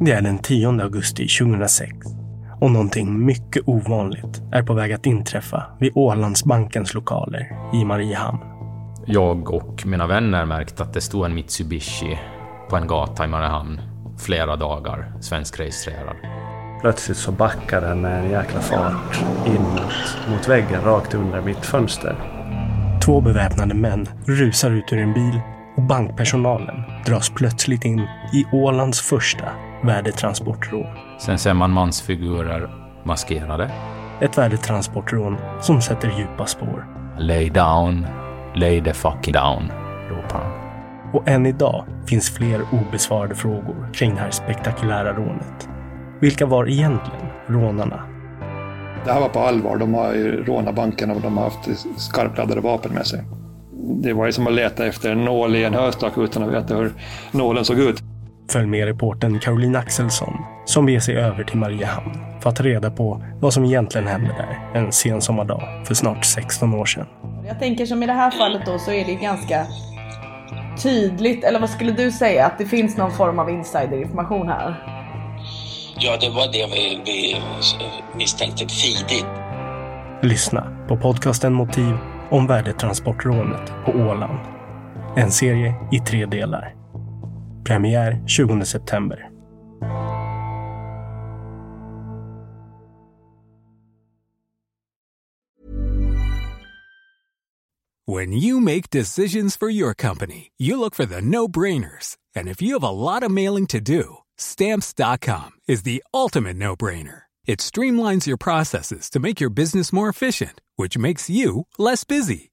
Det är den 10 augusti 2006 och någonting mycket ovanligt är på väg att inträffa vid Ålandsbankens lokaler i Mariehamn. Jag och mina vänner märkte att det stod en Mitsubishi på en gata i Mariehamn flera dagar, svenskregistrerad. Plötsligt så backar den med en jäkla fart in mot, mot väggen rakt under mitt fönster. Två beväpnade män rusar ut ur en bil och bankpersonalen dras plötsligt in i Ålands första värdetransportrån. Sen ser man mansfigurer maskerade. Ett värdetransportrån som sätter djupa spår. Lay down, lay the fucking down, ropar han. Och än idag finns fler obesvarade frågor kring det här spektakulära rånet. Vilka var egentligen rånarna? Det här var på allvar. De har ju rånat banken och de har haft skarpladdade vapen med sig. Det var ju som att leta efter en nål i en höstack utan att veta hur nålen såg ut. Följ med reporten Caroline Axelsson som beger sig över till Mariehamn för att ta reda på vad som egentligen hände där en sen sommardag för snart 16 år sedan. Jag tänker som i det här fallet då så är det ganska tydligt, eller vad skulle du säga, att det finns någon form av insiderinformation här? Ja, det var det vi, vi misstänkte tidigt. Lyssna på podcasten Motiv om värdetransportrånet på Åland. En serie i tre delar. Premiär 20 september. When you make decisions for your company, you look for the no-brainers. And if you have a lot of mailing to do, stamps.com is the ultimate no-brainer. It streamlines your processes to make your business more efficient, which makes you less busy.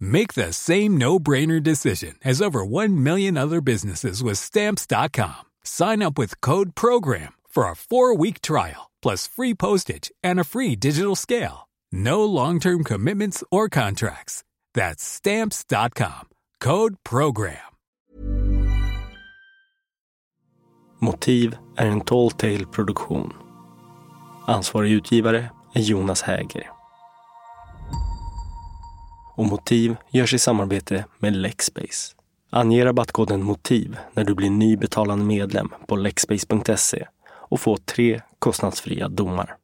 Make the same no-brainer decision as over 1 million other businesses with stamps.com. Sign up with code program for a 4-week trial plus free postage and a free digital scale. No long-term commitments or contracts. That's stamps.com. Code program. Motiv är en Tall Tale-produktion. Ansvarig utgivare är Jonas Häger. Och Motiv görs i samarbete med Lexbase. Ange rabattkoden MOTIV när du blir ny betalande medlem på lexbase.se och få tre kostnadsfria domar.